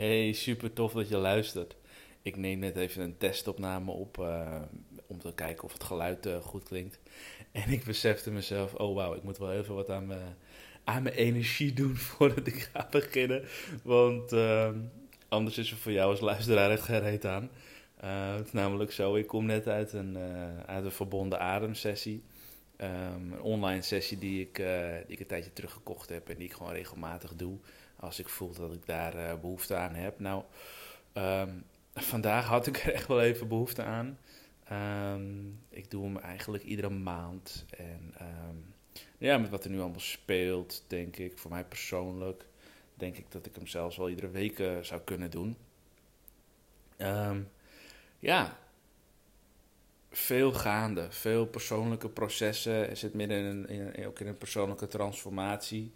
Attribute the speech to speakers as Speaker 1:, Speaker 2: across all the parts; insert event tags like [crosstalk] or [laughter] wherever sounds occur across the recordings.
Speaker 1: Hey, super tof dat je luistert. Ik neem net even een testopname op uh, om te kijken of het geluid uh, goed klinkt. [laughs] En ik besefte mezelf, oh wauw, ik moet wel even wat aan mijn, aan mijn energie doen [laughs] voordat ik ga beginnen. Want uh, anders is er voor jou als luisteraar echt gereed aan. Uh, het is namelijk zo, ik kom net uit een, uit een verbonden ademsessie. Um, een online sessie die ik, die ik een tijdje terug gekocht heb en die ik gewoon regelmatig doe als ik voel dat ik daar uh, behoefte aan heb. Nou, um, vandaag had ik er echt wel even behoefte aan. Um, ik doe hem eigenlijk iedere maand. En um, ja, met wat er nu allemaal speelt, denk ik, voor mij persoonlijk, denk ik dat ik hem zelfs wel iedere week uh, zou kunnen doen. ja, veel gaande, veel persoonlijke processen. Er zit midden in, in, ook in een persoonlijke transformatie.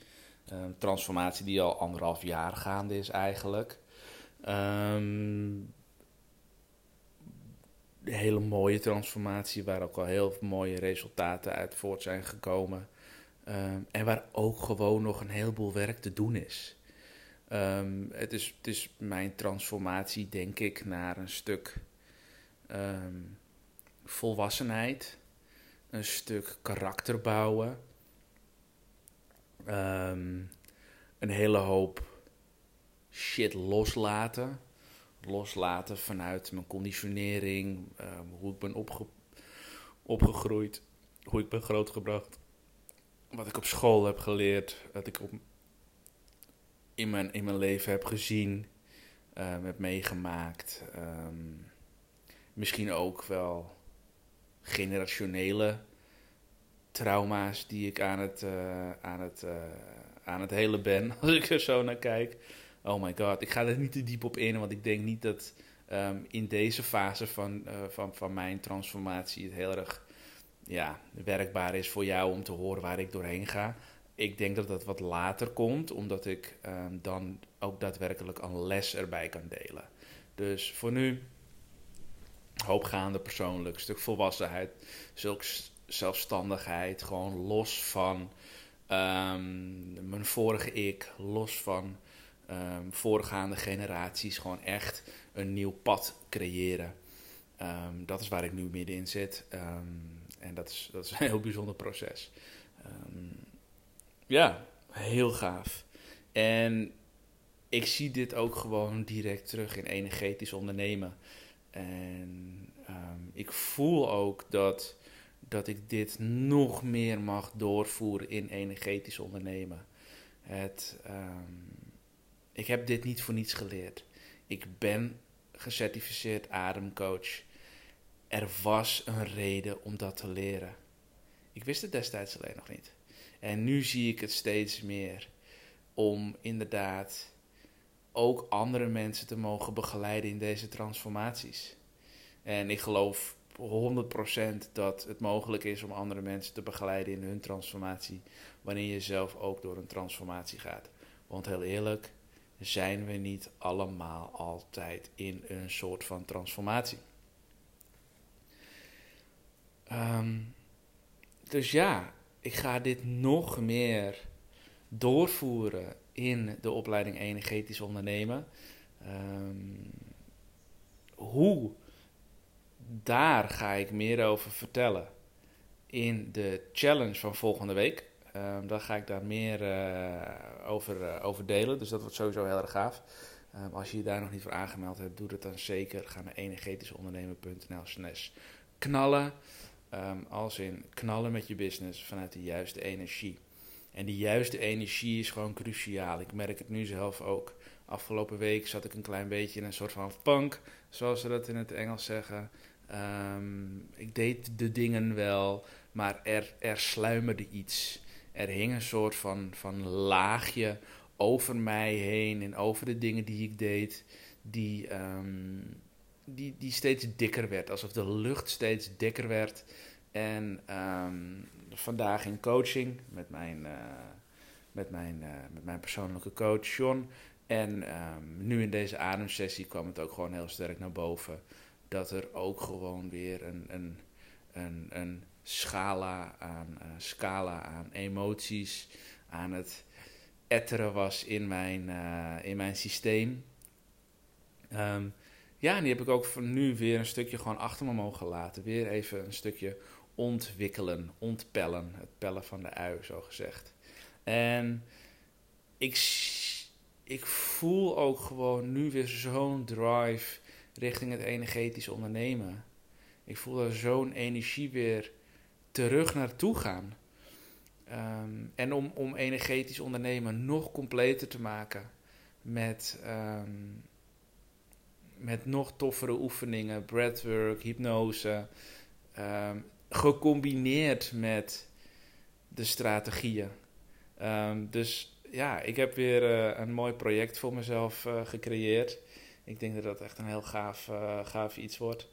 Speaker 1: Um, transformatie die al anderhalf jaar gaande is eigenlijk. Een hele mooie transformatie waar ook al heel mooie resultaten uit voort zijn gekomen. Um, en waar ook gewoon nog een heleboel werk te doen is. het, is het is mijn transformatie, denk ik, naar een stuk volwassenheid. Een stuk karakter bouwen um, een hele hoop shit loslaten. Loslaten vanuit mijn conditionering, um, hoe ik ben opge opgegroeid, hoe ik ben grootgebracht. Wat ik op school heb geleerd, wat ik op, in, mijn, in mijn leven heb gezien, um, heb meegemaakt. misschien ook wel generationele trauma's die ik aan het, uh, aan het, uh, aan het hele ben, [laughs] als ik er zo naar kijk. Oh my god, ik ga er niet te diep op in, want ik denk niet dat um, in deze fase van, uh, van, van mijn transformatie het heel erg ja, werkbaar is voor jou om te horen waar ik doorheen ga. Ik denk dat dat wat later komt, omdat ik um, dan ook daadwerkelijk een les erbij kan delen. Dus voor nu, hoopgaande persoonlijk, stuk volwassenheid, zulks zelfstandigheid, gewoon los van um, mijn vorige ik, los van um, voorgaande generaties, gewoon echt een nieuw pad creëren. Um, dat is waar ik nu middenin zit. en dat is, dat is een heel bijzonder proces. ja, heel gaaf. En ik zie dit ook gewoon direct terug in energetisch ondernemen. En ik voel ook dat dat ik dit nog meer mag doorvoeren in energetisch ondernemen. Het, um, ik heb dit niet voor niets geleerd. Ik ben gecertificeerd ademcoach. Er was een reden om dat te leren. Ik wist het destijds alleen nog niet. En nu zie ik het steeds meer om inderdaad ook andere mensen te mogen begeleiden in deze transformaties. En ik geloof 100% dat het mogelijk is om andere mensen te begeleiden in hun transformatie, wanneer je zelf ook door een transformatie gaat. Want heel eerlijk, zijn we niet allemaal altijd in een soort van transformatie. Um, dus ja, ik ga dit nog meer doorvoeren in de opleiding energetisch ondernemen. Um, hoe daar ga ik meer over vertellen in de challenge van volgende week. Um, ga ik daar meer uh, over, uh, over delen. Dus dat wordt sowieso heel erg gaaf. Um, als je je daar nog niet voor aangemeld hebt, doe dat dan zeker. Ga naar energetischondernemer.nl slash knallen. Um, als in knallen met je business vanuit de juiste energie. En die juiste energie is gewoon cruciaal. Ik merk het nu zelf ook. Afgelopen week zat ik een klein beetje in een soort van funk, zoals ze dat in het Engels zeggen. Um, ik deed de dingen wel, maar er, er sluimerde iets. Er hing een soort van, van laagje over mij heen en over de dingen die ik deed, die, um, die, die steeds dikker werd. Alsof de lucht steeds dikker werd. En um, vandaag in coaching met mijn, uh, met mijn, uh, met mijn persoonlijke coach John. En nu in deze ademsessie kwam het ook gewoon heel sterk naar boven dat er ook gewoon weer een, een, een, een scala, aan, uh, scala aan emoties, aan het etteren was in mijn, uh, in mijn systeem. Ehm, ja, en die heb ik ook voor nu weer een stukje gewoon achter me mogen laten. Weer even een stukje ontwikkelen, ontpellen. Het pellen van de ui, zo gezegd. En ik, ik voel ook gewoon nu weer zo'n drive richting het energetisch ondernemen. Ik voel er zo'n energie weer terug naartoe gaan. Ehm, en om, om energetisch ondernemen nog completer te maken met, ehm, met nog toffere oefeningen, breathwork, hypnose, ehm, gecombineerd met de strategieën. dus ja, ik heb weer uh, een mooi project voor mezelf uh, gecreëerd. Ik denk dat dat echt een heel gaaf, uh, gaaf iets wordt.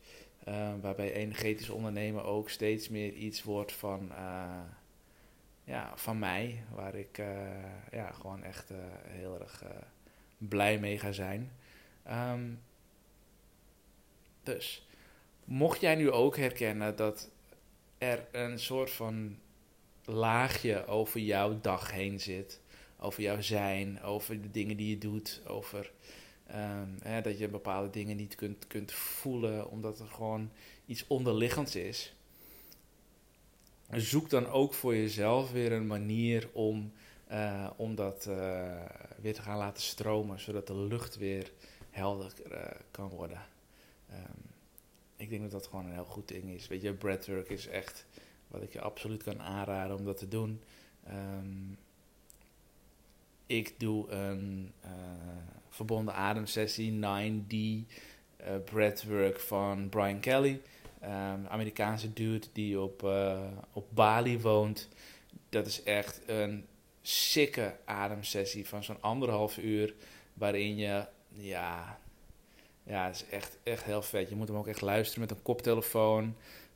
Speaker 1: waarbij energetisch ondernemen ook steeds meer iets wordt van ja, van mij, waar ik ja, gewoon echt heel erg blij mee ga zijn. Um, dus, mocht jij nu ook herkennen dat er een soort van laagje over jouw dag heen zit, over jouw zijn, over de dingen die je doet, over um, hè, dat je bepaalde dingen niet kunt, kunt voelen, omdat er gewoon iets onderliggends is zoek dan ook voor jezelf weer een manier om, uh, om dat uh, weer te gaan laten stromen, zodat de lucht weer helder uh, kan worden. Um, ik denk dat dat gewoon een heel goed ding is. Weet je, breathwork is echt wat ik je absoluut kan aanraden om dat te doen. Um, ik doe een verbonden ademsessie, 9D breathwork van Brian Kelly. Um, Amerikaanse dude die op, uh, op Bali woont. Dat is echt een sikke ademsessie van zo'n anderhalf uur. Waarin je, ja, ja, het is echt, echt heel vet. Je moet hem ook echt luisteren met een koptelefoon.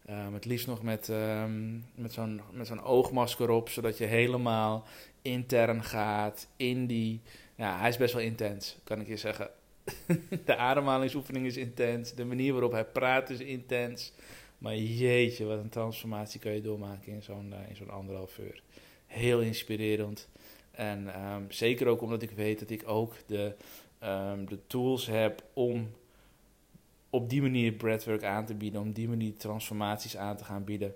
Speaker 1: Um, het liefst nog met, um, met zo'n zo'n oogmasker op, zodat je helemaal intern gaat in die. Ja, hij is best wel intens, kan ik je zeggen. [laughs] de ademhalingsoefening is intens. De manier waarop hij praat is intens. Maar jeetje, wat een transformatie kan je doormaken in zo'n uh, in anderhalf uur. Heel inspirerend. En um, zeker ook omdat ik weet dat ik ook de, um, de tools heb om op die manier breathwork aan te bieden. Om die manier transformaties aan te gaan bieden.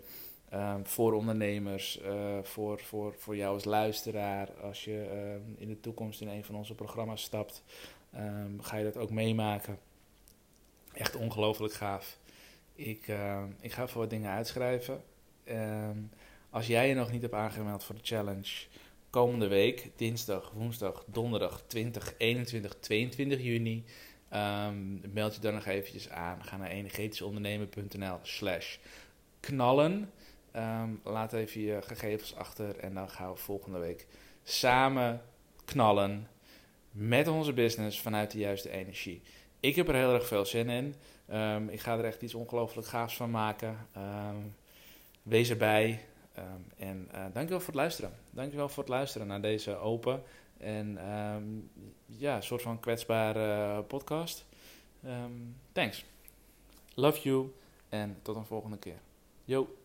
Speaker 1: Um, voor ondernemers, uh, voor, voor, voor jou als luisteraar. Als je in de toekomst in een van onze programma's stapt. Um, ga je dat ook meemaken. Echt ongelooflijk gaaf. Ik, ik ga even wat dingen uitschrijven. Als jij je nog niet hebt aangemeld voor de challenge, komende week, dinsdag, woensdag, donderdag 20, 21, 22 juni, meld je dan nog eventjes aan. Ga naar energetischondernemen.nl slash knallen. Um, laat even je gegevens achter en dan gaan we volgende week samen knallen met onze business vanuit de juiste energie. Ik heb er heel erg veel zin in. Um, ik ga er echt iets ongelooflijk gaafs van maken. Um, wees erbij. En uh, dankjewel voor het luisteren. Dankjewel voor het luisteren naar deze open en ja, soort van kwetsbare podcast. thanks. Love you en tot een volgende keer. Yo.